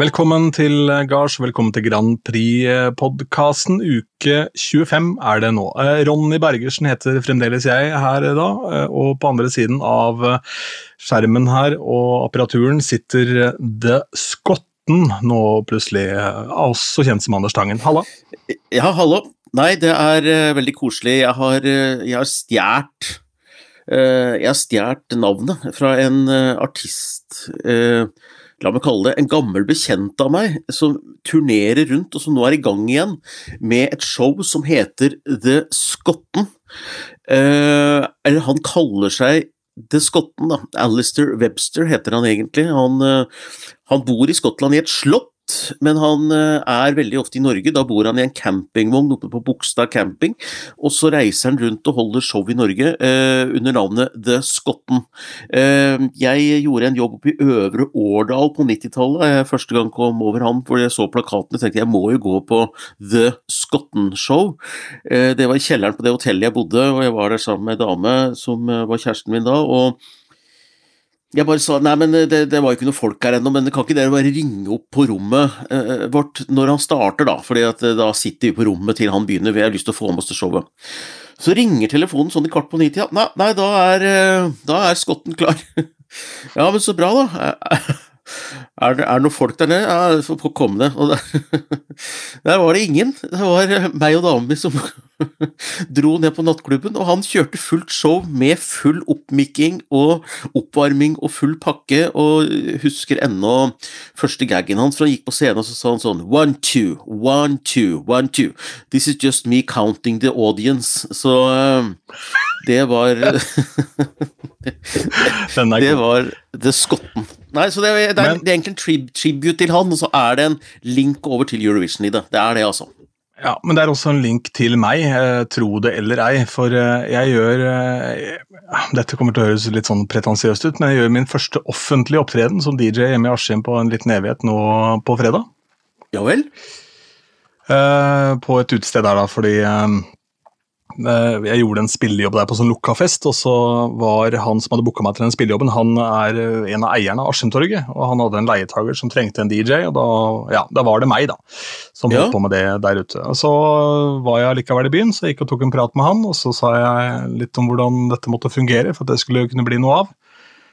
Velkommen til gards, velkommen til Grand Prix-podkasten. Uke 25 er det nå. Eh, Ronny Bergersen heter fremdeles jeg her da, eh, og på andre siden av eh, skjermen her og apparaturen sitter The Skotten, nå plutselig også kjent som Anders Tangen. Halla. Ja, hallo. Nei, det er uh, veldig koselig. Jeg har, uh, har stjålet uh, Jeg har stjålet navnet fra en artist la meg kalle det, en gammel bekjent av meg som turnerer rundt, og som nå er i gang igjen med et show som heter The Scotten. Eh, eller han kaller seg The Scotten, da. Alistair Webster heter han egentlig. Han, eh, han bor i Skottland i et slott men han eh, er veldig ofte i Norge. Da bor han i en campingvogn oppe på Bogstad camping, og så reiser han rundt og holder show i Norge eh, under navnet The Scotten. Eh, jeg gjorde en jobb oppe i Øvre Årdal på 90-tallet da jeg første gang kom over han, fordi jeg så plakatene tenkte jeg må jo gå på The Scotten-show. Eh, det var i kjelleren på det hotellet jeg bodde, og jeg var der sammen med ei dame som eh, var kjæresten min da. og jeg bare sa nei, men det, det var jo ikke noe folk her ennå, men kan ikke dere bare ringe opp på rommet eh, vårt når han starter, da? fordi at eh, da sitter vi på rommet til han begynner, vi har lyst til å få med oss til showet. Så ringer telefonen sånn i kvart på ni-tida. Nei, nei da, er, eh, da er skotten klar. ja, men så bra, da. Er det, er det noen folk der nede? Ja, få komme ned. Og der, der, var det ingen. Det var meg og dama mi som dro ned på nattklubben, og han kjørte fullt show med full oppmikking og oppvarming og full pakke, og husker ennå første gaggen hans, for han gikk på scenen og så sa han sånn One, two, one, two, one, two. This is just me counting the audience. Så eh, det var Det var The Skotten. Nei, så det, er, det, er, det er egentlig en tribute til han, og så er det en link over til Eurovision i det. Det er det, altså. Ja, men det er også en link til meg, eh, tro det eller ei. For eh, jeg gjør eh, Dette kommer til å høres litt sånn pretensiøst ut, men jeg gjør min første offentlige opptreden som DJ hjemme i Askim på en liten evighet nå på fredag. Ja vel? På et utested der, da, fordi jeg gjorde en spillejobb der på sånn lukka fest, og så var han som hadde booka meg til den spillejobben, han er eh, en av eierne av Askimtorget, og han hadde en leietager som trengte en DJ, og da, ja, da var det meg, da, som holdt ja. på med det der ute. Og Så var jeg likevel i byen, så jeg gikk og tok en prat med han, og så sa jeg litt om hvordan dette måtte fungere for at det skulle kunne bli noe av.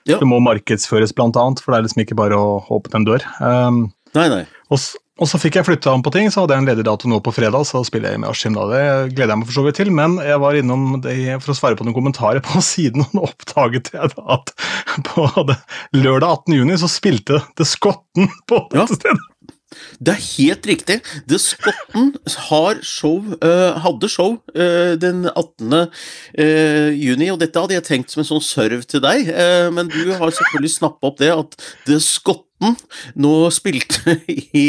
Ja. Det må markedsføres, blant annet, for det er liksom ikke bare å åpne en dør. Um, nei, nei. Og, og så fikk jeg flytta om på ting, så hadde jeg en ledig dato nå på fredag. Så spiller jeg med Aschim da. Det gleder jeg meg for så vidt til. Men jeg var innom det for å svare på noen kommentarer på siden, og nå oppdaget jeg da at på det, lørdag 18. juni så spilte The Skotten på dette ja. stedet. Det er helt riktig. The show, uh, hadde show uh, den 18. Uh, juni, og dette hadde jeg tenkt som en sånn serv til deg, men du har selvfølgelig snappa opp det at The Skotten nå spilte i,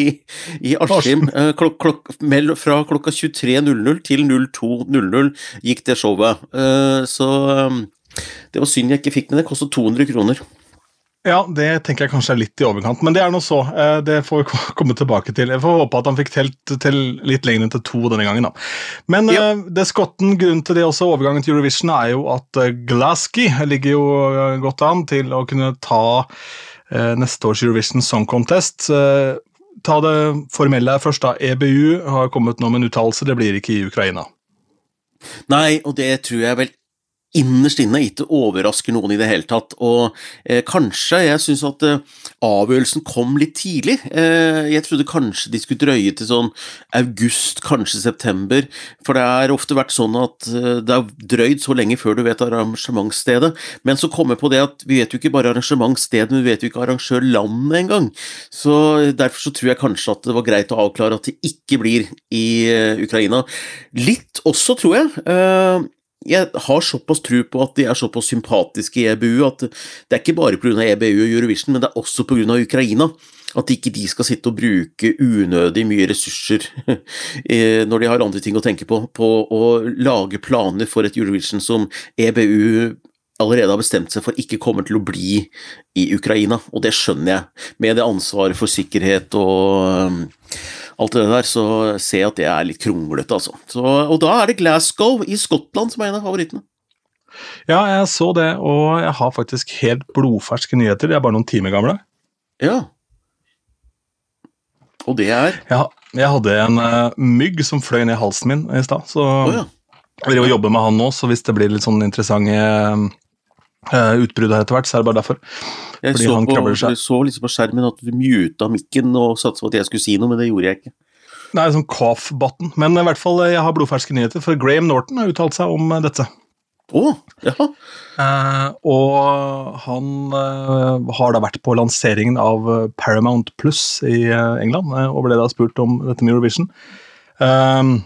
i Askim klok, klok, fra klokka 23.00 til 02.00 gikk det showet. Så um, det var synd jeg ikke fikk med det. Det kostet 200 kroner. Ja, det tenker jeg kanskje er litt i overkant, men det er nå så. Eh, det får vi komme tilbake til. Jeg får håpe at han fikk telt til litt lenger enn til to denne gangen. da. Men ja. Eh, det skotten, grunnen til det også, overgangen til Eurovision er jo at eh, Glasky ligger jo godt an til å kunne ta neste års Eurovision Song Contest. Ta det formelle først, da. EBU har kommet nå med en uttalelse, det blir ikke i Ukraina. Nei, og det tror jeg vel innerst inne ikke overrasker noen i det hele tatt. Og eh, kanskje Jeg syns at eh, avgjørelsen kom litt tidlig. Eh, jeg trodde kanskje de skulle drøye til sånn august, kanskje september. For det har ofte vært sånn at eh, det har drøyd så lenge før du vet arrangementsstedet. Men så kommer jeg på det at vi vet jo ikke bare arrangementssted, men vi vet jo ikke arrangørlandet engang. Så derfor så tror jeg kanskje at det var greit å avklare at det ikke blir i eh, Ukraina. Litt også, tror jeg. Jeg har såpass tro på at de er såpass sympatiske i EBU at det er ikke bare pga. EBU og Eurovision, men det er også pga. Ukraina. At ikke de skal sitte og bruke unødig mye ressurser når de har andre ting å tenke på, på å lage planer for et Eurovision som EBU allerede har bestemt seg for ikke kommer til å bli i Ukraina, og det skjønner jeg. Med det ansvaret for sikkerhet og alt det der, så ser jeg at det er litt kronglete, altså. Så, og da er det Glasgow i Skottland som er en av favorittene. Ja, jeg så det, og jeg har faktisk helt blodferske nyheter. De er bare noen timer gamle. Ja. Og det er Ja, jeg hadde en uh, mygg som fløy ned halsen min i stad, så oh, ja. jeg driver og jobbe med han nå, så hvis det blir litt sånn interessante uh, utbrudd her etter hvert, så er det bare derfor. Jeg Fordi så, på, jeg så liksom på skjermen at du muta mikken og satsa på at jeg skulle si noe, men det gjorde jeg ikke. Er sånn cough-button, men i hvert fall eh, jeg har blodferske nyheter, for Graham Norton har uttalt seg om eh, dette. Å, ja. Uh, og han uh, har da vært på lanseringen av eh, Paramount Plus i eh, England, eh, og ble da spurt om dette med Eurovision. Um,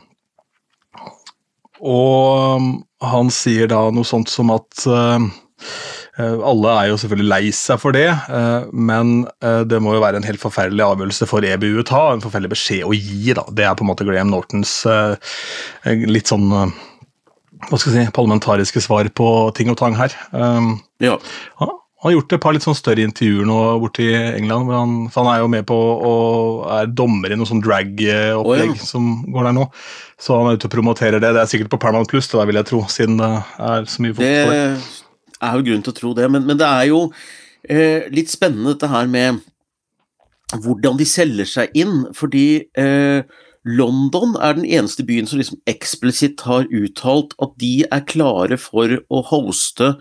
og han sier da noe sånt som at eh, eh, alle er jo selvfølgelig lei seg for det, eh, men eh, det må jo være en helt forferdelig avgjørelse for EBU å ta, en forferdelig beskjed å gi. da. Det er på en måte Graham Nortons eh, litt sånn eh, hva skal jeg si, parlamentariske svar på ting og tang her. Um, ja. han har gjort et par litt sånn større intervjuer nå borti England. hvor Han, for han er jo med på å er dommer i noe sånn drag-opplegg oh, ja. som går der nå. Så han er ute og promoterer det. Det er sikkert på Paramount Plus, det der vil jeg tro, siden det er så mye Det fokus på det. Er jo grunn til å tro det, men, men det er jo eh, litt spennende dette her med hvordan de selger seg inn, fordi eh, London er den eneste byen som liksom eksplisitt har uttalt at de er klare for å hoste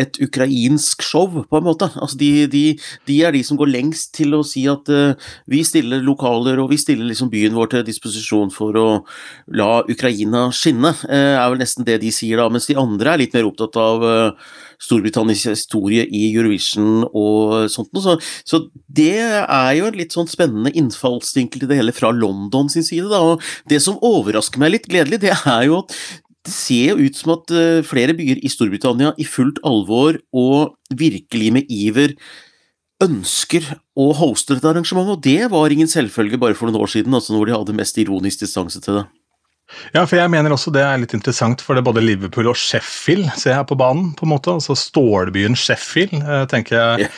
et ukrainsk show, på en måte. Altså de, de, de er de som går lengst til å si at uh, vi stiller lokaler og vi stiller liksom byen vår til disposisjon for å la Ukraina skinne, uh, er vel nesten det de sier da, mens de andre er litt mer opptatt av uh, Storbritannias historie i Eurovision og sånt noe. Så, så det er jo en litt sånn spennende innfallsvinkel til det hele fra London sin side. Da. Og det som overrasker meg litt gledelig, det er jo at det ser jo ut som at eh, flere byer i Storbritannia i fullt alvor og virkelig med iver ønsker å hoste dette arrangementet, og det var ingen selvfølge bare for noen år siden, altså når de hadde mest ironisk distanse til det. Ja, for jeg mener også det er litt interessant, for det er både Liverpool og Sheffield ser jeg på banen. på en måte, altså Stålbyen Sheffield, eh, tenker jeg.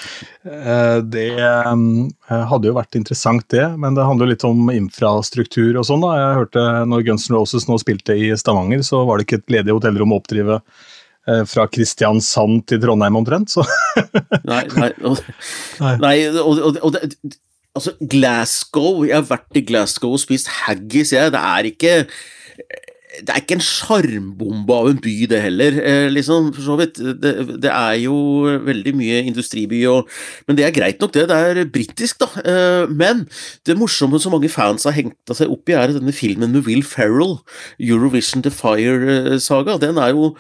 eh, Det eh, hadde jo vært interessant, det, men det handler jo litt om infrastruktur og sånn. da. Jeg hørte når Guns N' Roses nå spilte i Stavanger, så var det ikke et ledig hotellrom å oppdrive fra Kristiansand til Trondheim omtrent. så Nei, nei, og, nei og, og, og det, altså Glasgow Jeg har vært i Glasgow og spist haggis, jeg. Det er ikke det er ikke en sjarmbombe av en by, det heller, eh, liksom, for så vidt. Det, det er jo veldig mye industriby, og, men det er greit nok, det. Det er britisk, da. Eh, men det morsomme som mange fans har hengt seg opp i, er denne filmen med Will Ferrell, Eurovision The Fire-saga. Den er jo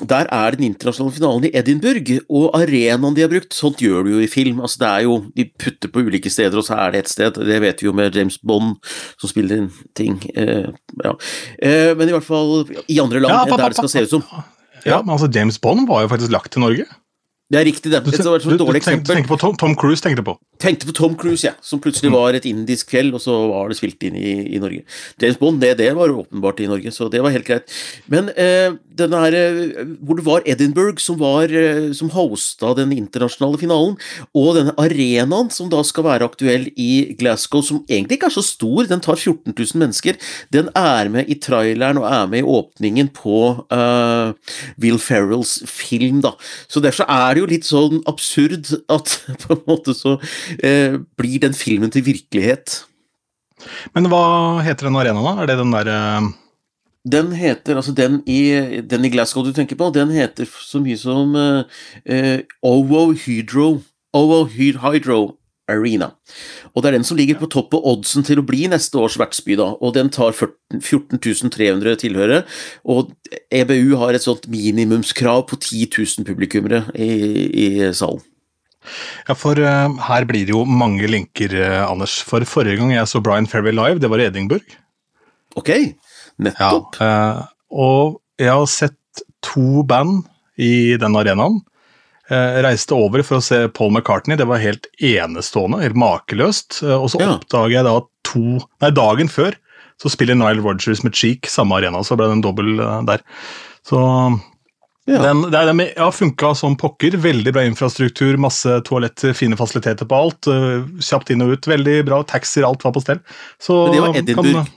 der er den internasjonale finalen i Edinburgh, og arenaen de har brukt, sånt gjør du jo i film. altså det er jo, De putter på ulike steder, og så er det ett sted. Det vet vi jo med James Bond, som spiller inn ting. Eh, ja. eh, men i hvert fall i andre land Ja, enn der det skal se ut som. Ja, men altså James Bond var jo faktisk lagt til Norge. Det er riktig, det. Du, Det var et du, du tenkte, tenkte, på Tom, Tom Cruise, tenkte du på. Tenkte på Tom Cruise, ja, som plutselig Mm. var et indisk fjell, og så var det spilt inn i, i Norge. James Bond, det, det var åpenbart i Norge, så det var helt greit. Men eh, den her, eh, hvor det var Edinburgh som, var, eh, som hosta den internasjonale finalen, og denne arenaen som da skal være aktuell i Glasgow, som egentlig ikke er så stor, den tar 14 000 mennesker, den er med i traileren og er med i åpningen på eh, Will Ferrells film, da. Så derfor er det jo litt sånn absurd at på en måte så eh, blir den filmen til virkelighet. Men hva heter den arenaen, da? Er det den derre Den heter, altså den i, den i Glasgow du tenker på, den heter så mye som eh, eh, Ovo Hydro Ovo Hydro Arena. Og det er den som ligger på topp på oddsen til å bli neste års vertsby, da. Og den tar 14 14 300 tilhørere. Og EBU har et sånt minimumskrav på 10 000 publikummere i, i salen. Ja, for uh, her blir det jo mange linker, uh, Anders. For forrige gang jeg så Brian Ferry live, det var i Edinburgh. Ok, Ja, nettopp. eh, og jeg har sett to band i den arenaen. Eh, reiste over for å se Paul McCartney, det var helt enestående, helt makeløst. Eh, og så Ja. oppdager jeg da to Nei, dagen før så spiller Nile Rodgers med Cheek samme arena, så ble det en dobbel eh, der. Så Ja. den, det den ja, funka som pokker. Veldig bra infrastruktur, masse toaletter, fine fasiliteter på alt. kjapt inn og ut, veldig bra. Taxier, alt var på stell. Så Men det var Edinburgh. kan-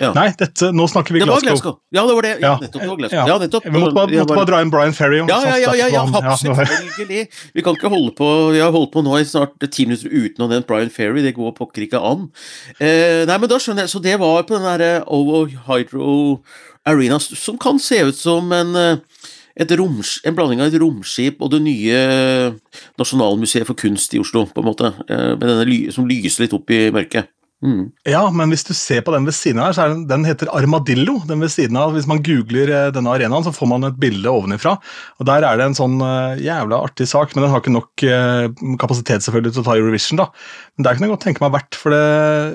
Ja. Nei, dette, nå snakker vi Det var Glasgow. Glasgow. Ja, det var det. Ja, Ja. nettopp. Det var Glasgow. Ja. Ja, nettopp. Vi måtte bare, måtte bare- dra inn Brian Ferry. Ja, ja, ja, ja, ja, var- selvfølgelig. Vi kan ikke holde på Vi har holdt på nå i snart ti minutter uten å nevne Brian Ferry. Det går pokker ikke an. Eh, nei, men da skjønner jeg. Så det var på den derre OO Hydro Arena, som kan se ut som en eh, et roms, en blanding av et romskip og det nye Nasjonalmuseet for kunst i Oslo, på en måte. Eh, med denne ly som lyser litt opp i mørket. Mm. Ja, men hvis du ser på den ved siden av her, så er den, den heter Armadillo. den ved siden av. Hvis man googler eh, denne arenaen, så får man et bilde ovenifra. og Der er det en sånn uh, jævla artig sak, men den har ikke nok uh, kapasitet selvfølgelig til å ta Eurovision. da. Men det kan jeg godt tenke meg verdt, for det,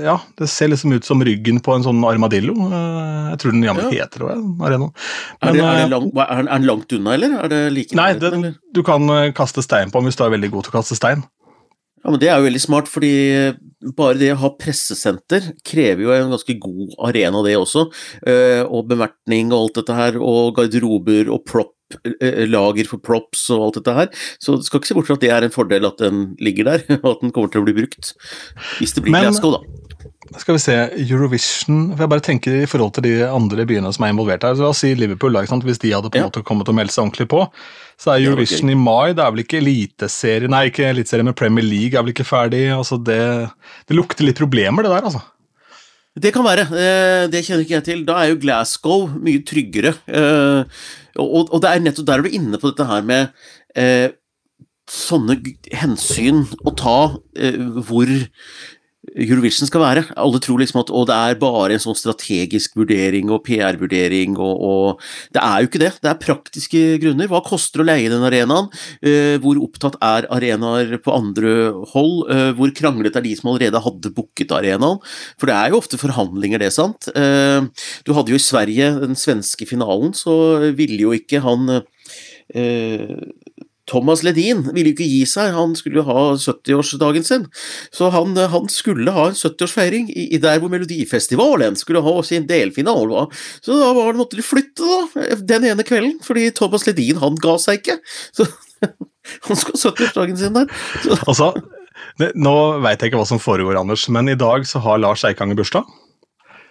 ja, det ser liksom ut som ryggen på en sånn armadillo. Uh, jeg tror den jammen Ja. heter det, arenaen. Er, det, er, det lang, er, den- langt unna, eller? Er det like Nei, den, eller? du kan kaste stein på den hvis du er veldig god til å kaste stein. Ja, men Det er jo veldig smart, fordi bare det å ha pressesenter krever jo en ganske god arena, det også. Eh, og bemerkning og alt dette her, og garderober og prop, eh, lager for props og alt dette her. Så du skal ikke se bort fra at det er en fordel at den ligger der, og at den kommer til å bli brukt. Hvis det blir Men- Glasgow, da. Skal vi se, Eurovision for Jeg bare tenker i forhold til de andre byene som er involvert her. så La oss si Liverpool, da, hvis de hadde på en Ja. måte kommet og meldt seg ordentlig på. Så er Eurovision i mai, det er vel ikke eliteserie Nei, ikke eliteserie, men Premier League er vel ikke ferdig. altså Det, det lukter litt problemer, det der, altså. Det kan være. eh, Det kjenner ikke jeg til. Da er jo Glasgow mye tryggere. eh, Og det er nettopp der du er inne på dette her med eh, sånne hensyn å ta hvor Eurovision skal være. Alle tror liksom at å, det er bare en sånn strategisk vurdering og PR-vurdering, og, og det er jo ikke det. Det er praktiske grunner. Hva koster å leie den arenaen? Eh, hvor opptatt er arenaer på andre hold? Eh, hvor kranglet er de som allerede hadde booket arenaen? For det er jo ofte forhandlinger, det, sant? Eh, du hadde jo i Sverige den svenske finalen, så ville jo ikke han eh, Thomas Ledin ville jo ikke gi seg, han skulle jo ha 70-årsdagen sin. Så han, han skulle ha en 70-årsfeiring i, i der hvor Melodifestivalen skulle ha sin delfinale. Så da var det, måtte de flytte da, den ene kvelden, fordi Thomas Ledin han ga seg ikke. Så han skulle ha 70-årsdagen sin der. Så, Altså, Nå veit jeg ikke hva som foregår, Anders, men i dag så har Lars Eikanger bursdag.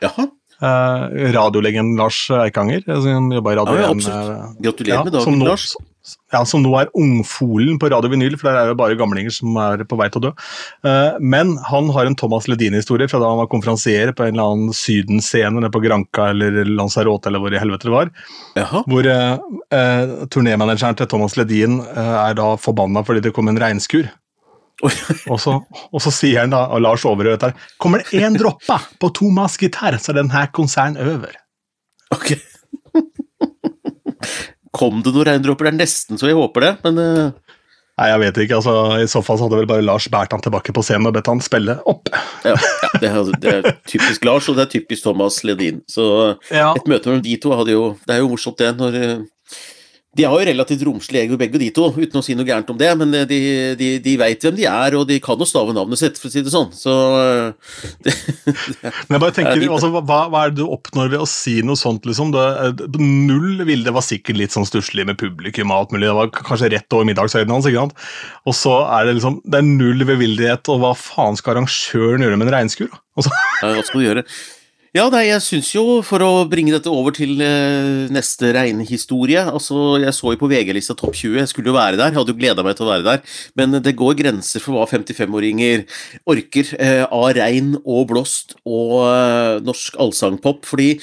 jaha, Eh, radiolegenden Lars Eikanger, som han jobba i Radio Ja, ja, 1. absolutt. eh, gratulerer med som dagen, nå, Lars. Ja, som nå er ungfolen på Radio Vinyl, for der er jo bare gamlinger som er på vei til å dø. Eh, men han har en Thomas Ledin-historie fra da han var konferansier på en eller annen Syden-scene nede på Granca eller Lanzarote eller hvor i helvete det var. Jaha, Hvor eh, eh, turnémanageren til Thomas Ledin eh, er da forbanna fordi det kom en regnskur. Og, så, og så sier han da, og Lars overhører dette, her, kommer det én droppe på Thomas gitar, så er denne konsern over. ok. Kom det noen regndråper? Det er nesten så jeg håper det, men uh... Nei, jeg vet ikke. altså I så fall så hadde vel bare Lars båret han tilbake på scenen og bedt han spille opp. ja, ja det, er, det er typisk Lars, og det er typisk Thomas Ledin. Så Ja, et møte mellom de to hadde jo Det er jo morsomt, det, når eh, De har jo relativt romslig ego, begge de to, uten å si noe gærent om det, men eh, de, de, de veit hvem de er, og de kan jo stave navnet sitt, for å si det sånn. Så det, det, Men jeg bare tenker, altså, hva, hva er det du oppnår ved å si noe sånt? liksom? Det, eh, null ville det var sikkert litt sånn stusslig med publikum og alt mulig. Det var kanskje rett over middagshøyden hans. ikke sant? Og så er det liksom, det er null bevildighet, og hva faen skal arrangøren gjøre med en regnskur? Og så, ja, hva skal du gjøre? Ja, nei, jeg syns jo, for å bringe dette over til eh, neste regnhistorie Altså, jeg så jo på VG-lista Topp 20, jeg skulle jo være der, jeg hadde jo gleda meg til å være der, men det går grenser for hva 55-åringer orker eh, av regn og blåst og eh, norsk allsangpop, fordi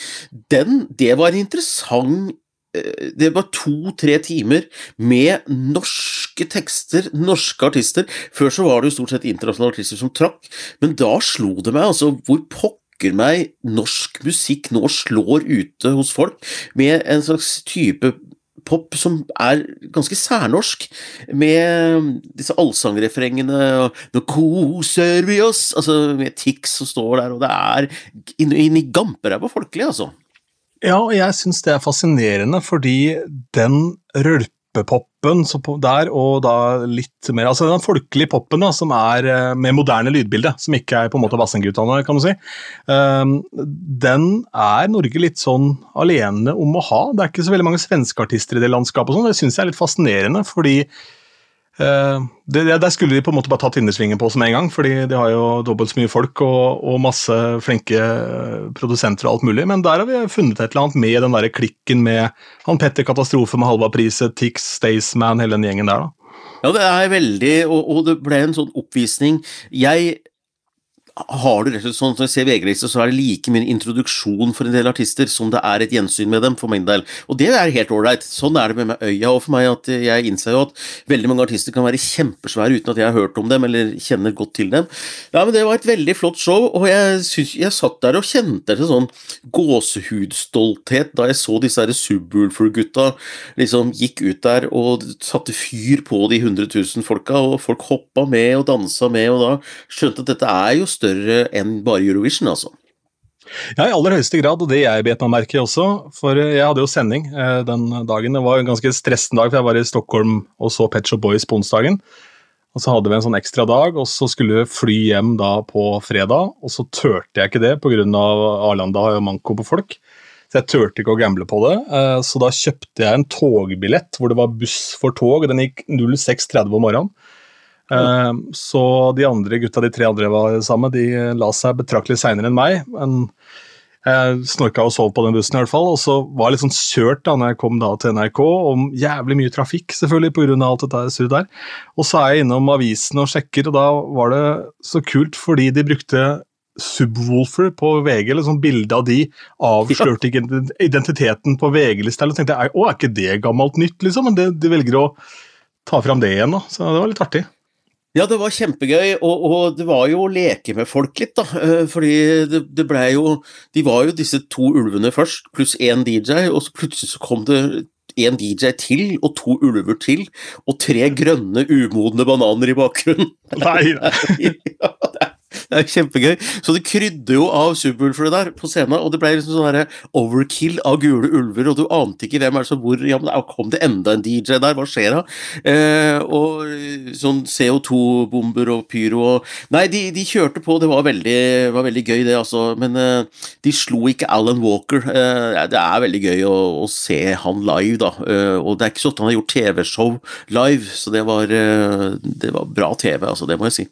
den, det var en interessant eh, det var to-tre timer med norske tekster, norske artister. Før så var det jo stort sett internasjonale artister som trakk, men da slo det meg altså hvor pokker meg norsk musikk nå slår ute hos folk, med en slags type pop som er ganske særnorsk, med disse allsangrefrengene og 'Nå koser vi oss', altså med Tix som står der, og det er inn, inn i gamperæva folkelig, altså. ja, og jeg syns det er fascinerende, fordi den rølpepoppen på- der, og da litt mer Altså den folkelige popen da, som er eh, med moderne lydbilde, som ikke er på en måte Vassendgutane, kan du si, Um, den er Norge litt sånn alene om å ha. Det er ikke så veldig mange svenske artister i det landskapet, og sånn. det syns jeg er litt fascinerende, fordi det, Der skulle de på en måte bare tatt innersvingen på som en gang, fordi de har jo dobbelt så mye folk og, og, masse flinke produsenter og alt mulig, men der har vi funnet et eller annet med den der klikken med han Petter Katastrofe med halva priset, Tix, Staysman, hele den gjengen der, da. Ja, det er veldig, og, og, det ble en sånn oppvisning. Jeg har du rett og slett sånn, Når jeg ser VG-lista, så er det like mye introduksjon for en del artister som det er et gjensyn med dem, for min del. Og det er helt ålreit. Sånn er det med Øya og for meg. at Jeg innser jo at veldig mange artister kan være kjempesvære uten at jeg har hørt om dem eller kjenner godt til dem. Ja, men Det var et veldig flott show, og jeg, synes, jeg satt der og kjente etter sånn gåsehudstolthet da jeg så disse Subwoolfer-gutta liksom gikk ut der og satte fyr på de 100 000 folka, og folk hoppa med og dansa med, og da skjønte at dette er jo større større enn bare Eurovision, altså. Ja, i aller høyeste grad, og det jeg bet meg merke i også. For jeg hadde jo sending eh, den dagen. Det var en ganske stressende dag, for jeg var i Stockholm og så Pet Shop Boys på onsdagen. Og så hadde vi en sånn ekstra dag, og så skulle vi fly hjem da på fredag. Og så turte jeg ikke det pga. Arlanda har jo manko på folk. Så jeg turte ikke å gamble på det. Eh, så da kjøpte jeg en togbillett hvor det var buss for tog. Den gikk 06.30 om morgenen. Mm. Så de andre gutta, de tre andre var sammen, de la seg betraktelig seinere enn meg. men jeg snorka og sov på den bussen, i hvert fall, og så var jeg litt sånn kjørt da når jeg kom da til NRK, om jævlig mye trafikk, selvfølgelig, pga. alt dette surret der. Og så er jeg innom avisen og sjekker, og da var det så kult fordi de brukte Subwoolfer på VG, eller sånn bilde av de, avslørte identiteten på VG-lista. Og tenkte jeg, å, er ikke det gammelt nytt, liksom? Men de, de velger å ta fram det igjen, da. Så det var litt artig. Ja, det var kjempegøy, og, og, det var jo å leke med folk litt, da. Eh, fordi det, det blei jo De var jo disse to ulvene først, pluss én DJ, og så plutselig så kom det en DJ til, og to ulver til, og tre grønne, umodne bananer i bakgrunnen. Nei. ja, det det er kjempegøy. Så det krydde jo av Subwoolfere der på scenen, og det ble liksom sånn overkill av gule ulver, og du ante ikke hvem er som bor Ja, men kom det enda en DJ der, hva skjer da? Eh, og sånn CO2-bomber og pyro og Nei, de, de, kjørte på, det var veldig, var veldig gøy, det, altså. Men eh, de slo ikke Alan Walker. Eh, det er veldig gøy å, å se han live, da. Eh, og det er ikke sånn at han har gjort TV-show live, så det var, eh, det var bra TV, altså. Det må jeg si.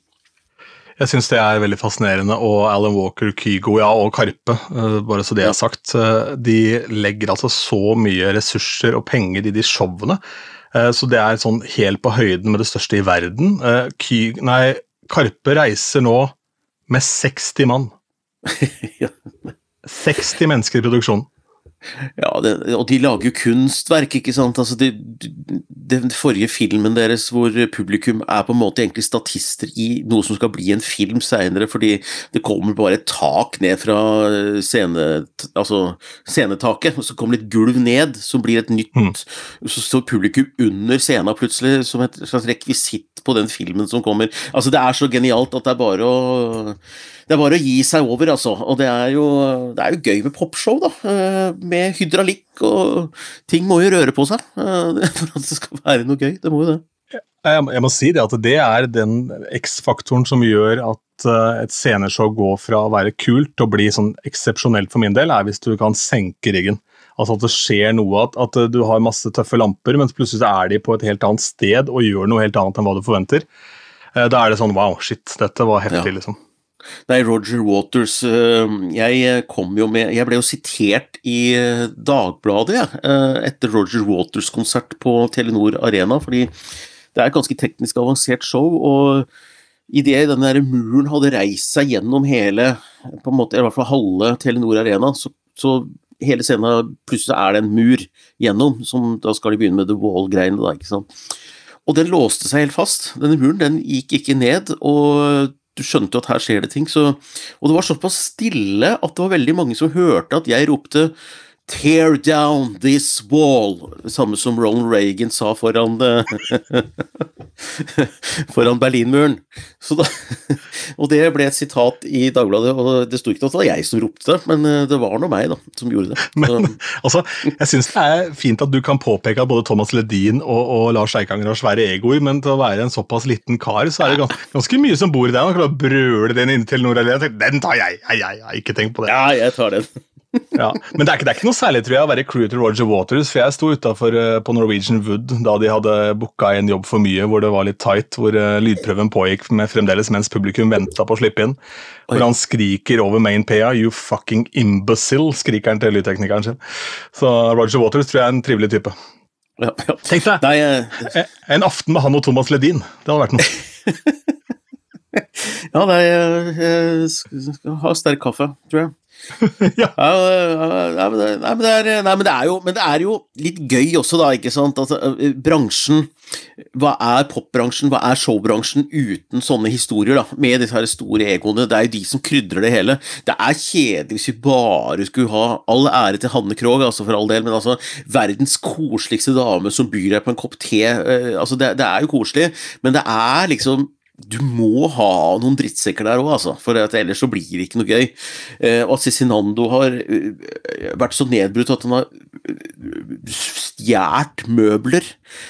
Jeg syns det er veldig fascinerende. Og Alan Walker, Kygo ja, og Karpe, uh, bare så det er sagt, uh, de legger altså så mye ressurser og penger i de showene. Uh, så det er sånn helt på høyden med det største i verden. Ky nei, Karpe reiser nå med 60 mann. 60 mennesker i produksjonen. Ja, det, og de lager jo kunstverk, ikke sant. Altså, det, den forrige filmen deres hvor publikum er på en måte egentlig statister i noe som skal bli en film seinere, fordi det kommer bare et tak ned fra scene, altså, scenetaket, og så kommer litt gulv ned, som blir et nytt mm. Så står publikum under scenen plutselig, som et slags rekvisitt på den filmen som kommer. Altså, det er så genialt at det er bare å det er bare å gi seg over, altså. Og det er jo, det er jo gøy med popshow, da. Eh, med hydraulikk og Ting må jo røre på seg eh, for at det skal være noe gøy. Det må jo det. Jeg må si det at det er den X-faktoren som gjør at eh, et sceneshow går fra å være kult til å bli sånn eksepsjonelt for min del, er hvis du kan senke ryggen. Altså at det skjer noe, at, at du har masse tøffe lamper, mens plutselig er de på et helt annet sted og gjør noe helt annet enn hva du forventer. Da er det sånn wow, shit, dette var heftig, ja. liksom. Nei, Roger Waters eh, Jeg eh, kom jo med Jeg ble jo sitert i eh, Dagbladet jeg, etter Roger Waters konsert på Telenor Arena, fordi det er et ganske teknisk avansert show, og idet den der muren hadde reist seg gjennom hele, på en måte, i hvert fall halve Telenor Arena, så, så hele scenen plutselig er det en mur gjennom, som da skal de begynne med The Wall-greiene, da, ikke sant. Og den låste seg helt fast. Denne muren den gikk ikke ned, og du skjønte jo at her skjer det ting. Så, og det var såpass stille at det var veldig mange som hørte at jeg ropte Tear down this wall, samme som Ronald Reagan sa foran foran Berlinmuren. Da, og det ble et sitat i Dagbladet, og det sto ikke at det var jeg som ropte det, men eh, det var nå meg da, som gjorde det. Men altså, jeg syns det er fint at du kan påpeke at både Thomas Ledin og, og Lars Eikanger har svære egoer, men til å være en såpass liten kar, så er det ganske, ganske mye som bor i deg. klarer å brøle den inntil Nordalea. Den tar jeg! Jeg, jeg, jeg, ikke tenk på det. Ja, jeg tar den. Ja. Men det er, ikke, det er, ikke, noe særlig tror jeg, å være crew til Roger Waters, for jeg sto utafor uh, på Norwegian Wood da de hadde booka en jobb for mye, hvor det var litt tight, hvor uh, lydprøven pågikk med fremdeles mens publikum venta på å slippe inn. Hvor han skriker over main paya 'You fucking imbecile', skriker han til lydteknikeren sin. Så Roger Waters tror jeg er en trivelig type. Ja, ja. Tenk deg Nei, uh... en aften med han og Thomas Ledin. Det hadde vært noe. ja, nei, jeg skal ha sterk kaffe, tror jeg. Nei, men det er jo litt gøy også, da, ikke sant. Altså, bransjen Hva er popbransjen, hva er showbransjen uten sånne historier, da? Med disse her store egoene. Det er jo de som krydrer det hele. Det er kjedelig hvis vi bare skulle ha all ære til Hanne Krogh, altså for all del, men altså verdens koseligste dame som byr deg på en kopp te. Altså, det, det er jo koselig, men det er liksom du må ha noen drittsekker der òg, altså, for ellers så blir det ikke noe gøy. Eh, og at Cezinando har uh, vært så nedbrutt at han har uh, stjålet møbler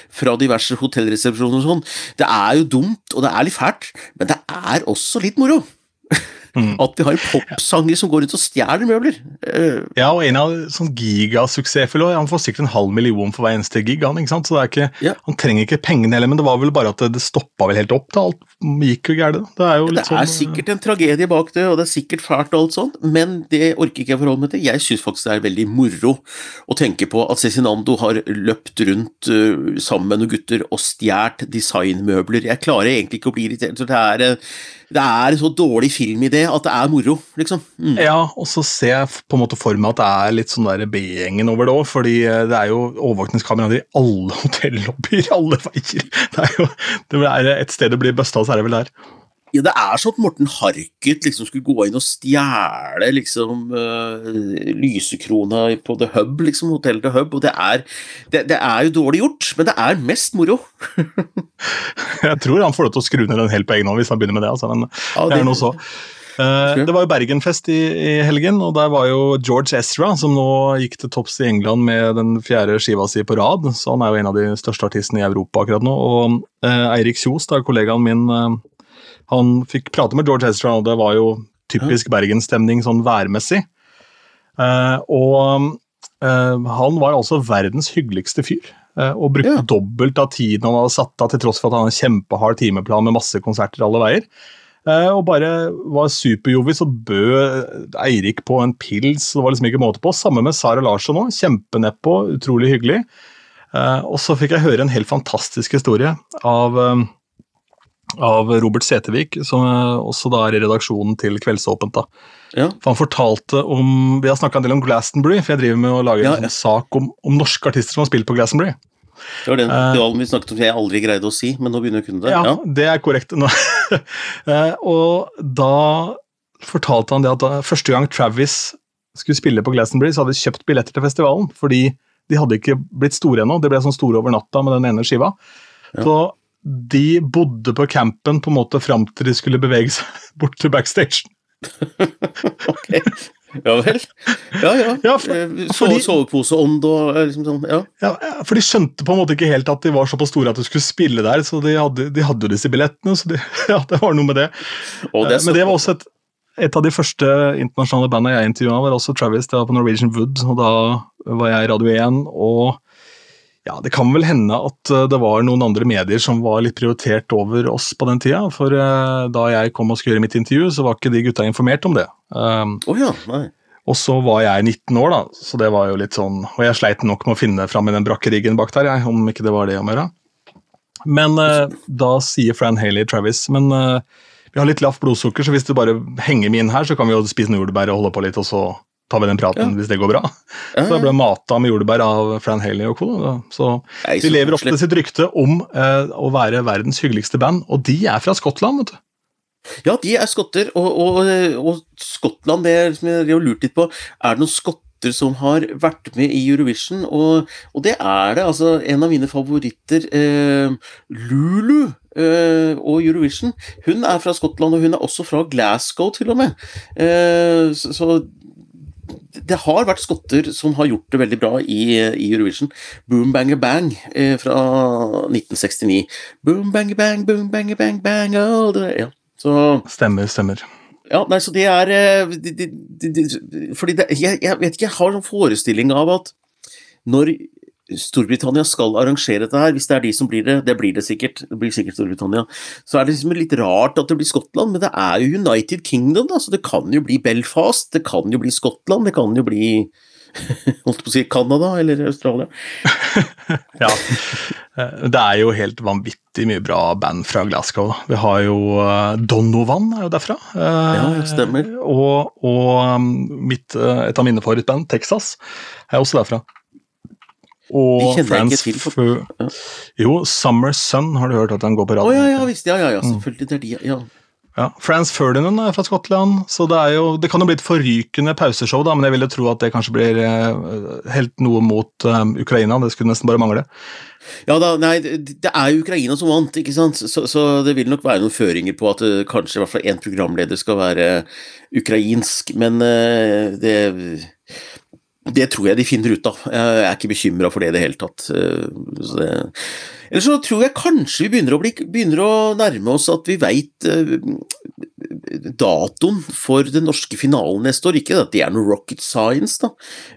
fra diverse hotellresepsjoner og sånn. Det er jo dumt, og det er litt fælt, men det er også litt moro. Mm. At vi har en popsanger som går ut og stjeler møbler. Uh, ja, og en av sånn gigasuksessfulle Han får sikkert en halv million for hver eneste gig. Han? Så det er ikke, ja. han trenger ikke pengene heller, men det var vel bare at det, det stoppa vel helt opp. da, Alt gikk jo gærent. Det er jo litt det sånn Det er sikkert en tragedie bak det, og det er sikkert fælt og alt sånt, men det orker ikke jeg forholde meg til. Jeg syns faktisk det er veldig moro å tenke på at Cezinando har løpt rundt uh, sammen med noen gutter og stjålet designmøbler. Jeg klarer egentlig ikke å bli irritert. så det er det er en så dårlig filmidé at det er moro, liksom. Mm. Ja, og så ser jeg på en måte for meg at det er litt sånn B-gjengen over det òg, fordi eh, det er jo overvåkningskameraer i alle hotellobbyer, alle veier. Det er jo det er et sted det blir busta, så er det vel der. Ja, det er sånn at Morten Harket liksom skulle gå inn og stjele liksom uh, lysekrona på The Hub, liksom, Hotell The Hub, og det er, det, det er jo dårlig gjort, men det er mest moro. jeg tror han får lov til å skru ned den helt på egen hånd hvis han begynner med det, altså, men ja, det, er noe så. Uh, det var jo Bergenfest i, i, helgen, og der var jo George Ezra, som nå gikk til topps i England med den fjerde skiva si på rad. Så han er jo en av de største artistene i Europa akkurat nå. Og uh, Eirik Kjos, da, kollegaen min, han fikk prate med George Ezra, og det var jo typisk bergensstemning sånn værmessig. Uh, og uh, han var altså verdens hyggeligste fyr. Uh, og brukte ja. dobbelt av tiden han hadde satt av, til tross for at han hadde en kjempehard timeplan med masse konserter alle veier. og bare var superjovis og bød Eirik på en pils. Det var liksom ikke måte på. Samme med Sara Larsson òg. Kjempenedpå, utrolig hyggelig. og så fikk jeg høre en helt fantastisk historie av av Robert Setevik, som også da er i redaksjonen til Kveldsåpent. da. Ja. For Han fortalte om Vi har snakka en del om Glastonbury, for jeg driver med å lage ja, en sak om, om, norske artister som har spilt på Glastonbury. Det var den dualen uh, vi snakket om jeg aldri greide å si, men nå begynner jeg å kunne det. Ja, ja. det er korrekt. uh, og da fortalte han det at da, første gang Travis skulle spille på Glastonbury, så hadde de kjøpt billetter til festivalen, fordi de hadde ikke blitt store ennå. Det ble sånn store over natta med den ene skiva. Så de bodde på campen på en måte fram til de skulle bevege seg bort til backstage. ok. Ja vel. Ja ja. ja for, eh, Soveposeånd og eh, liksom sånn, ja. ja. For de skjønte på en måte ikke helt at de var såpass store at de skulle spille der, så de hadde, de hadde jo disse billettene, så de, ja, det var noe med det. det Men det var også et, et av de første internasjonale bandene jeg intervjua, var også Travis. Det var på Norwegian Wood, og da var jeg i Radio 1. og ja, Det kan vel hende at eh, det var noen andre medier som var litt prioritert over oss på den tida. For uh, da jeg kom og skulle gjøre mitt intervju, så var ikke de gutta informert om det. Oh ja, nei. Og så var jeg 19 år, da, så det var jo litt sånn Og jeg sleit nok med å finne fram i den brakkeriggen bak der, jeg, om ikke det var det å gjøre. Men uh, da sier Fran Haley Travis Men uh, vi har litt lavt blodsukker, så hvis du bare henger med inn her, så kan vi jo spise noen jordbær og holde på litt, og så tar vi den praten ja. hvis det går bra. Ja, Så jeg ble mata med jordbær av Fran Haley og co. Så de lever til sitt rykte om eh, å være verdens hyggeligste band, og de er fra Skottland, vet du. Ja, de er skotter, og, og, og Skottland, det som jeg har lurt litt på, er det noen skotter som har vært med i Eurovision, og, og det er det. altså En av mine favoritter, eh, Lulu eh, og Eurovision. Hun er fra Skottland, og hun er også fra Glasgow, til og med. Eh, så, så, det har vært skotter som har gjort det veldig bra i, i Eurovision. Boom Banger Bang eh, fra 1969. Boom Banger Bang, boom banger bang, bang all the ja. Så, Stemmer, stemmer. Ja, nei, så det er eh, de, de, de, Fordi det, jeg, jeg, vet ikke, jeg har en forestilling av at når Storbritannia skal arrangere dette her, hvis det er de som blir det, det blir det sikkert, det blir sikkert Storbritannia, så er det liksom litt rart at det blir Skottland, men det er jo United Kingdom, da, så det kan jo bli Belfast, det kan jo bli Skottland, det kan jo bli holdt på å si Canada eller Australia. ja. Eh, det er jo helt vanvittig mye bra band fra Glasgow. Vi har jo eh, Donovan er jo derfra. Ja, det stemmer. Og, og um, mitt, et av mine favorittband, Texas, er også derfra. Og Friends. For... Ja. Jo, Summer Sun, har du hørt at den går på radio? Oh, ja, ja, visst, ja, ja, ja, selvfølgelig. Det er de, ja. Ja, Frans Ferdinand er fra Skottland, så det, jo, det kan jo bli et forrykende pauseshow, da, men jeg ville tro at det kanskje blir eh, helt noe mot um, Ukraina. Det skulle nesten bare mangle. Ja da, nei, det er jo Ukraina som vant, ikke sant, så, så det vil nok være noen føringer på at uh, kanskje i hvert fall én programleder skal være ukrainsk, men uh, det det tror jeg de finner ut av. Jeg er ikke bekymra for det i det hele tatt. Så Ellers så tror jeg kanskje vi begynner å, bli, begynner å nærme oss at vi veit uh, datoen for den norske finalen neste år. Ikke at det er noe rocket science, da,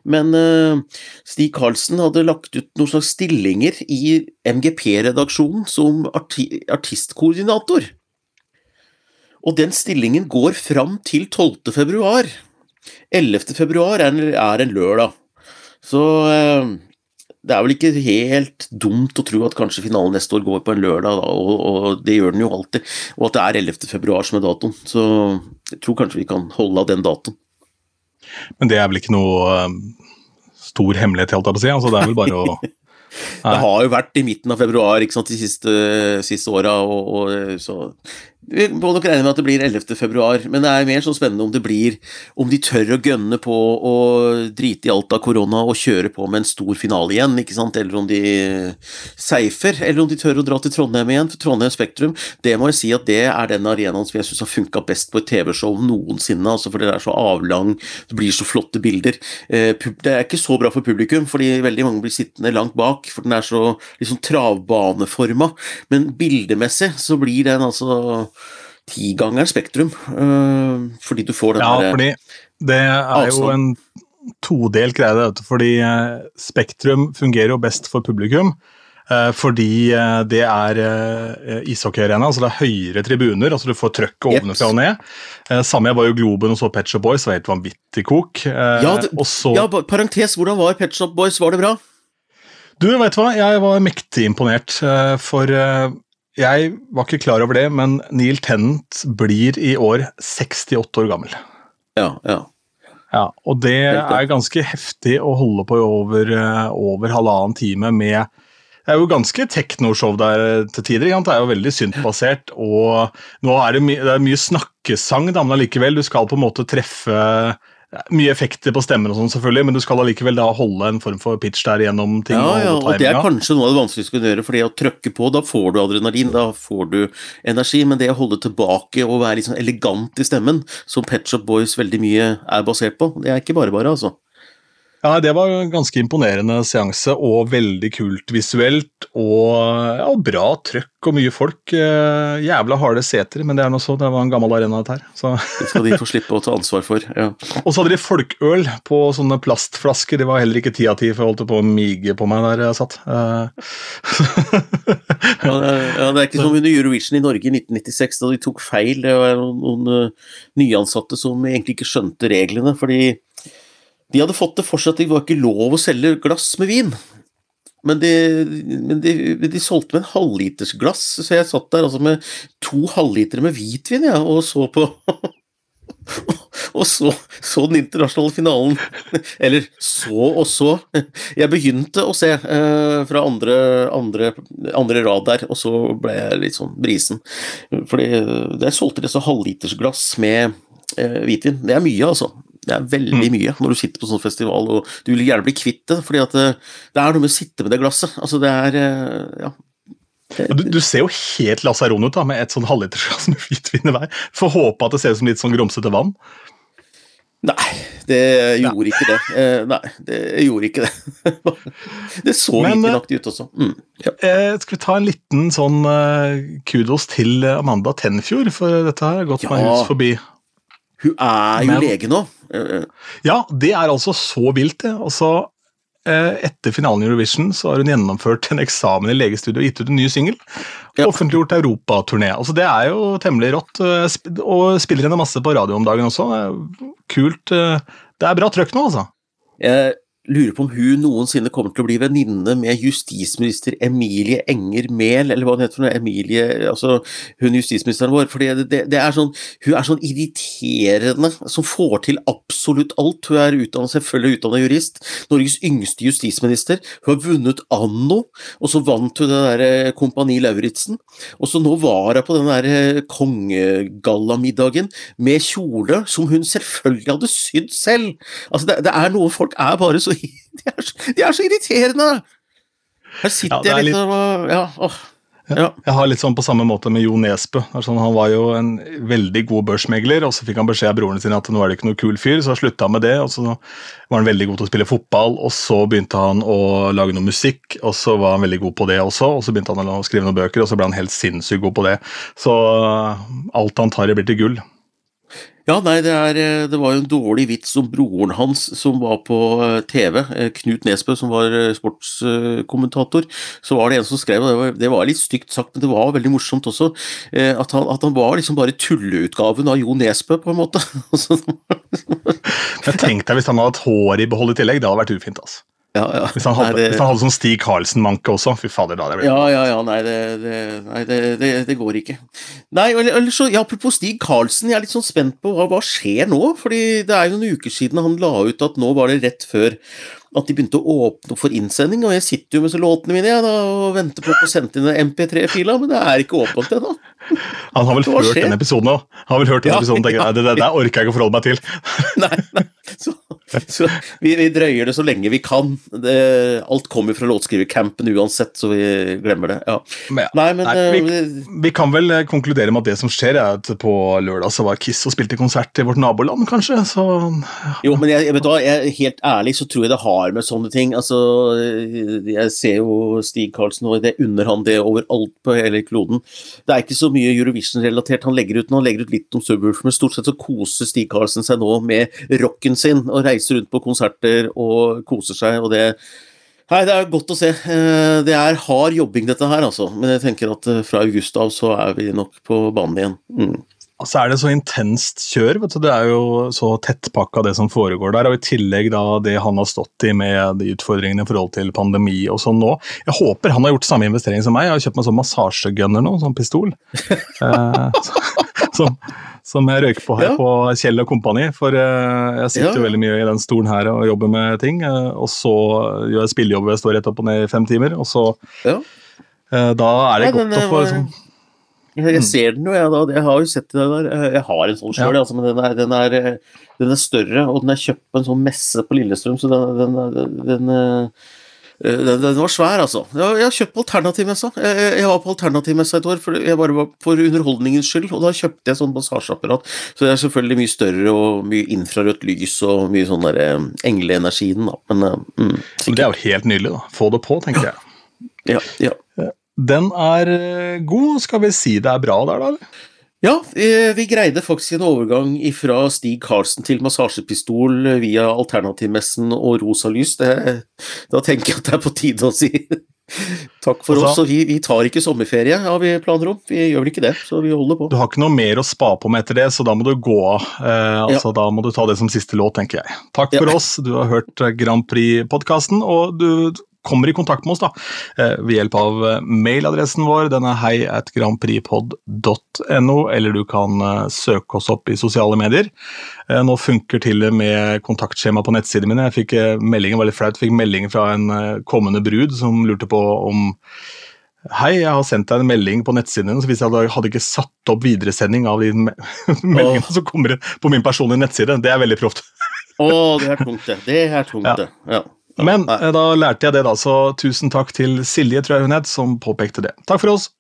men uh, Stig Karlsen hadde lagt ut noen slags stillinger i MGP-redaksjonen som arti artistkoordinator. Og den stillingen går fram til 12. februar. 11. februar er en, er en lørdag. Så uh, det er vel ikke helt dumt å tro at kanskje finalen neste år går på en lørdag, da, og, og, det gjør den jo alltid. Og at det er 11. februar som er datoen. Så jeg tror kanskje vi kan holde av den datoen. Men det er vel ikke noe um, stor hemmelighet, helt jeg å si? Altså, det er vel bare å Det har jo vært i midten av februar de siste, siste åra, og, og, så vi må nok regne med at det blir 11. februar, men det er mer så spennende om det blir Om de tør å gønne på å drite i alt av korona og kjøre på med en stor finale igjen, ikke sant, eller om de seifer, eller om de tør å dra til Trondheim igjen, for Trondheim Spektrum, det må jeg si at det er den arenaen som jeg syns har funka best på et TV-show noensinne, altså for det er så avlang, det blir så flotte bilder. Eh, det er ikke så bra for publikum, fordi veldig mange blir sittende langt bak, for den er så liksom travbaneforma, men bildemessig så blir den altså tigangeren Spektrum, uh, fordi du får den ja, der fordi det er avstand. jo en todelt greie, fordi uh, Spektrum fungerer jo best for publikum. Fordi det er ishockeyarena, altså det er høyere tribuner, altså du får trøkk ovenfra og ned. Samme jeg var jo Globen og så Pet Shop Boys, det var helt vanvittig kok. Ja, det, også, ja, parentes, hvordan var Pet Shop Boys, var det bra? Du, vet hva, jeg var mektig imponert, for jeg var ikke klar over det, men Neil Tennant blir i år 68 år gammel. Ja, ja. Ja, og det er ganske heftig å holde på i over, eh, over halvannen time med Det er jo ganske teknoshow der til tider. Det er jo veldig syntbasert, og nå er det, my det er mye snakkesang, da, men allikevel, du skal på en måte treffe mye effekter på stemmen, og sånn selvfølgelig, men du skal allikevel da holde en form for pitch der gjennom ting. Ja, ja, og, Det er kanskje noe av det vanskeligste du kan gjøre, fordi å trykke på, da får du adrenalin, da får du energi, men det å holde tilbake og være litt sånn elegant i stemmen, som Pet Shop Boys veldig mye er basert på, det er ikke bare bare, altså. Ja, Det var en ganske imponerende seanse, og veldig kult visuelt. Og ja, bra trøkk og mye folk. Eh, jævla harde seter, men det er noe så, det var en gammel arena, dette her. Så. Det skal de få slippe å ta ansvar for. ja. Og så hadde de folkøl på sånne plastflasker. Det var heller ikke ti av ti, for jeg holdt på å mige på meg der jeg satt. Eh. ja, det er, ja, det er ikke som under Eurovision i Norge i 1996, da de tok feil. Det var noen, noen uh, nyansatte som egentlig ikke skjønte reglene. fordi de hadde fått det for seg at det var ikke lov å selge glass med vin. Men de, men de, de solgte med en halvlitersglass, så jeg satt der altså med to halvlitere med hvitvin ja, og så på Og så, så den internasjonale finalen. Eller så og så. Jeg begynte å se eh, fra andre, andre, andre, rad der, og så ble jeg litt sånn brisen. Fordi der solgte de så halvlitersglass med eh, hvitvin. Det er mye, altså. Det er veldig mm. mye når du sitter på sånn festival, og du vil gjerne bli kvitt det, fordi at det, eh, det er noe med å sitte med det glasset. Altså, det er eh, Ja. Du, du, ser jo helt lasaron ut da, med et sånn halvlitersglass med hvitvin i hver. Får håpe at det ser ut som litt sånn grumsete vann. Nei, det gjorde ikke det. Eh, nei, det gjorde ikke det. det så hvitinaktig ut også. Mm, ja. skal vi ta en liten sånn kudos til Amanda Tenfjord, for dette her har gått ja. meg hus forbi. Hun er jo Men- lege nå. Ja, det er altså så vilt, det. Altså, eh, etter finalen i Eurovision så har hun gjennomført en eksamen i legestudio og gitt ut en ny singel. Ja. Offentliggjort europaturné. Altså, det er jo temmelig rått. eh, Og spiller henne masse på radio om dagen også. Kult. eh, Det er bra trøkk nå, altså. Jeg lurer på om hun noensinne kommer til å bli venninne med justisminister Emilie Enger Mehl, eller hva hun heter for Emilie, altså hun justisministeren vår. fordi det, det, det er sånn, Hun er sånn irriterende, som får til absolutt alt. Hun er utdannet, selvfølgelig utdannet jurist, Norges yngste justisminister. Hun har vunnet Anno, og så vant hun det derre Kompani Lauritzen. Og så nå var hun på den derre kongegallamiddagen med kjole som hun selvfølgelig hadde sydd selv. Altså, det, det er noe folk er bare så De er så, de er så irriterende! Her sitter Ja, er jeg litt- liksom og Ja, åh. Ja. Jeg har litt sånn på samme måte med Jo Nesbø. Sånn, han var jo en veldig god børsmegler, og så fikk han beskjed av broren sin at nå er det ikke noe kul fyr, så slutta han med det. og Så var han veldig god til å spille fotball, og så begynte han å lage noe musikk, og så var han veldig god på det også, og så begynte han å skrive noen bøker, og så ble han helt sinnssykt god på det. Så alt han tar i, blir til gull. Ja, nei, det, er, eh, det var jo en dårlig vits om broren hans som var på eh, TV, eh, Knut Nesbø som var sportskommentator. Så var det en som skrev, og det var, det var litt stygt sagt, men det var veldig morsomt også, at han, at han var liksom bare tulleutgaven av Jo Nesbø, på en måte. Jeg Men tenk deg hvis han hadde hatt hår i behold i tillegg, det hadde vært ufint. altså. Ja, ja. Hvis han hadde, Nei, det- hvis han hadde sånn Stig Karlsen-manke også, fy fader, da hadde jeg blitt Ja, ja, ja, nei, det, det, nei, det, det, det går ikke. Nei, eller, eller så, ja, Apropos Stig Karlsen, jeg er litt sånn spent på hva, hva skjer nå? Fordi det er jo noen uker siden han la ut at nå var det rett før at de begynte å åpne for innsending, og jeg sitter jo med så låtene mine jeg, da, og venter på å få sendt inn den MP3-fila, men det er ikke åpent ennå. Han har vel hørt skjer? den episoden òg. Han har vel hørt den Ja, episoden og tenker ja. det, det der orker jeg ikke å forholde meg til. Nei, nei. Så, så vi, vi drøyer det så lenge vi kan. Det, alt kommer fra låtskrivercampen uansett, så vi glemmer det. Ja. Men ja. Nei, men Nei, eh, Vi kan vel eh, konkludere med at det som skjer, er at på lørdag så var Kiss og spilte konsert i vårt naboland, kanskje. Så Jo, men jeg, vet hva, jeg, helt ærlig så tror jeg det har med sånne ting. Altså, jeg ser jo Stig Karlsen, og det unner han det overalt på hele kloden. Det er ikke så mye Eurovision-relatert han legger ut nå. Han legger ut litt om Subwoofer, men stort sett så koser Stig Karlsen seg nå med rocken sin, og reiser rundt på konserter og koser seg, og det Nei, det er godt å se. Eh, Det er hard jobbing, dette her, altså. Men jeg tenker at eh, fra august av så er vi nok på banen igjen. Mm. Så er det så intenst kjør. vet du, Det er jo så tettpakka det som foregår der. Og i tillegg da det han har stått i med de utfordringene i forhold til pandemi og sånn nå. Jeg håper han har gjort samme investering som meg. Jeg har kjøpt meg sånn massasjegunner nå, sånn pistol. Eh, som, som jeg røyker på her Ja. på Kjell og Kompani. For eh, jeg sitter jo Ja. veldig mye i den stolen her og jobber med ting. eh, og så gjør jeg spillejobber, jeg står rett opp og ned i fem timer. Og så Ja. eh, Da er det Ja, godt å eh, få liksom, Jeg, jeg ser den jo, jeg. Jeg har jo sett det der. Jeg har en sånn sjøl, Ja. altså, men den er, den, er, den er større, og den er kjøpt på en sånn messe på Lillestrøm, så den, den, eh, var svær, altså. Jeg, har- kjøpt på alternativmessa. Jeg, jeg, var på alternativmessa et år for, jeg bare var for underholdningens skyld, og da kjøpte jeg sånn massasjeapparat. Så det er selvfølgelig mye større og mye infrarødt lys og mye sånn der eh, engleenergien, da. Men eh, mm, Det er jo helt nydelig, da. Få det på, tenker jeg. Ja, ja. Den er eh, god. Skal vi si det er bra der, da? Ja, eh, vi greide faktisk en overgang fra Stig Karlsen til massasjepistol via Alternativmessen og rosa lys. Det, da tenker jeg at det er på tide å si takk for altså, oss. Vi, vi tar ikke sommerferie, har vi planer om. Vi gjør vel ikke det, så vi holder på. Du har ikke noe mer å spa på med etter det, så da må du gå av. Eh, altså, Da må du ta det som siste låt, tenker jeg. Takk for Ja. oss. Du har hørt Grand Prix-podkasten, og du kommer i kontakt med oss da, eh, ved hjelp av eh, mailadressen vår. Den er hei at grandprixpod.no, eller du kan eh, søke oss opp i sosiale medier. Nå funker til og med kontaktskjema på nettsidene mine. Jeg fikk meldingen, var litt flaut, fikk melding fra en kommende brud som lurte på om Hei, jeg har sendt deg en melding på nettsiden din, så hvis jeg hadde, ikke satt opp videresending av de me meldingene som kommer på min personlige nettside. Det er veldig proft. Å, det er tungt, det. Det er tungt, Ja. det. Ja. Men eh, da lærte jeg det, da. Så tusen takk til Silje, tror jeg hun het, som påpekte det. Takk for oss.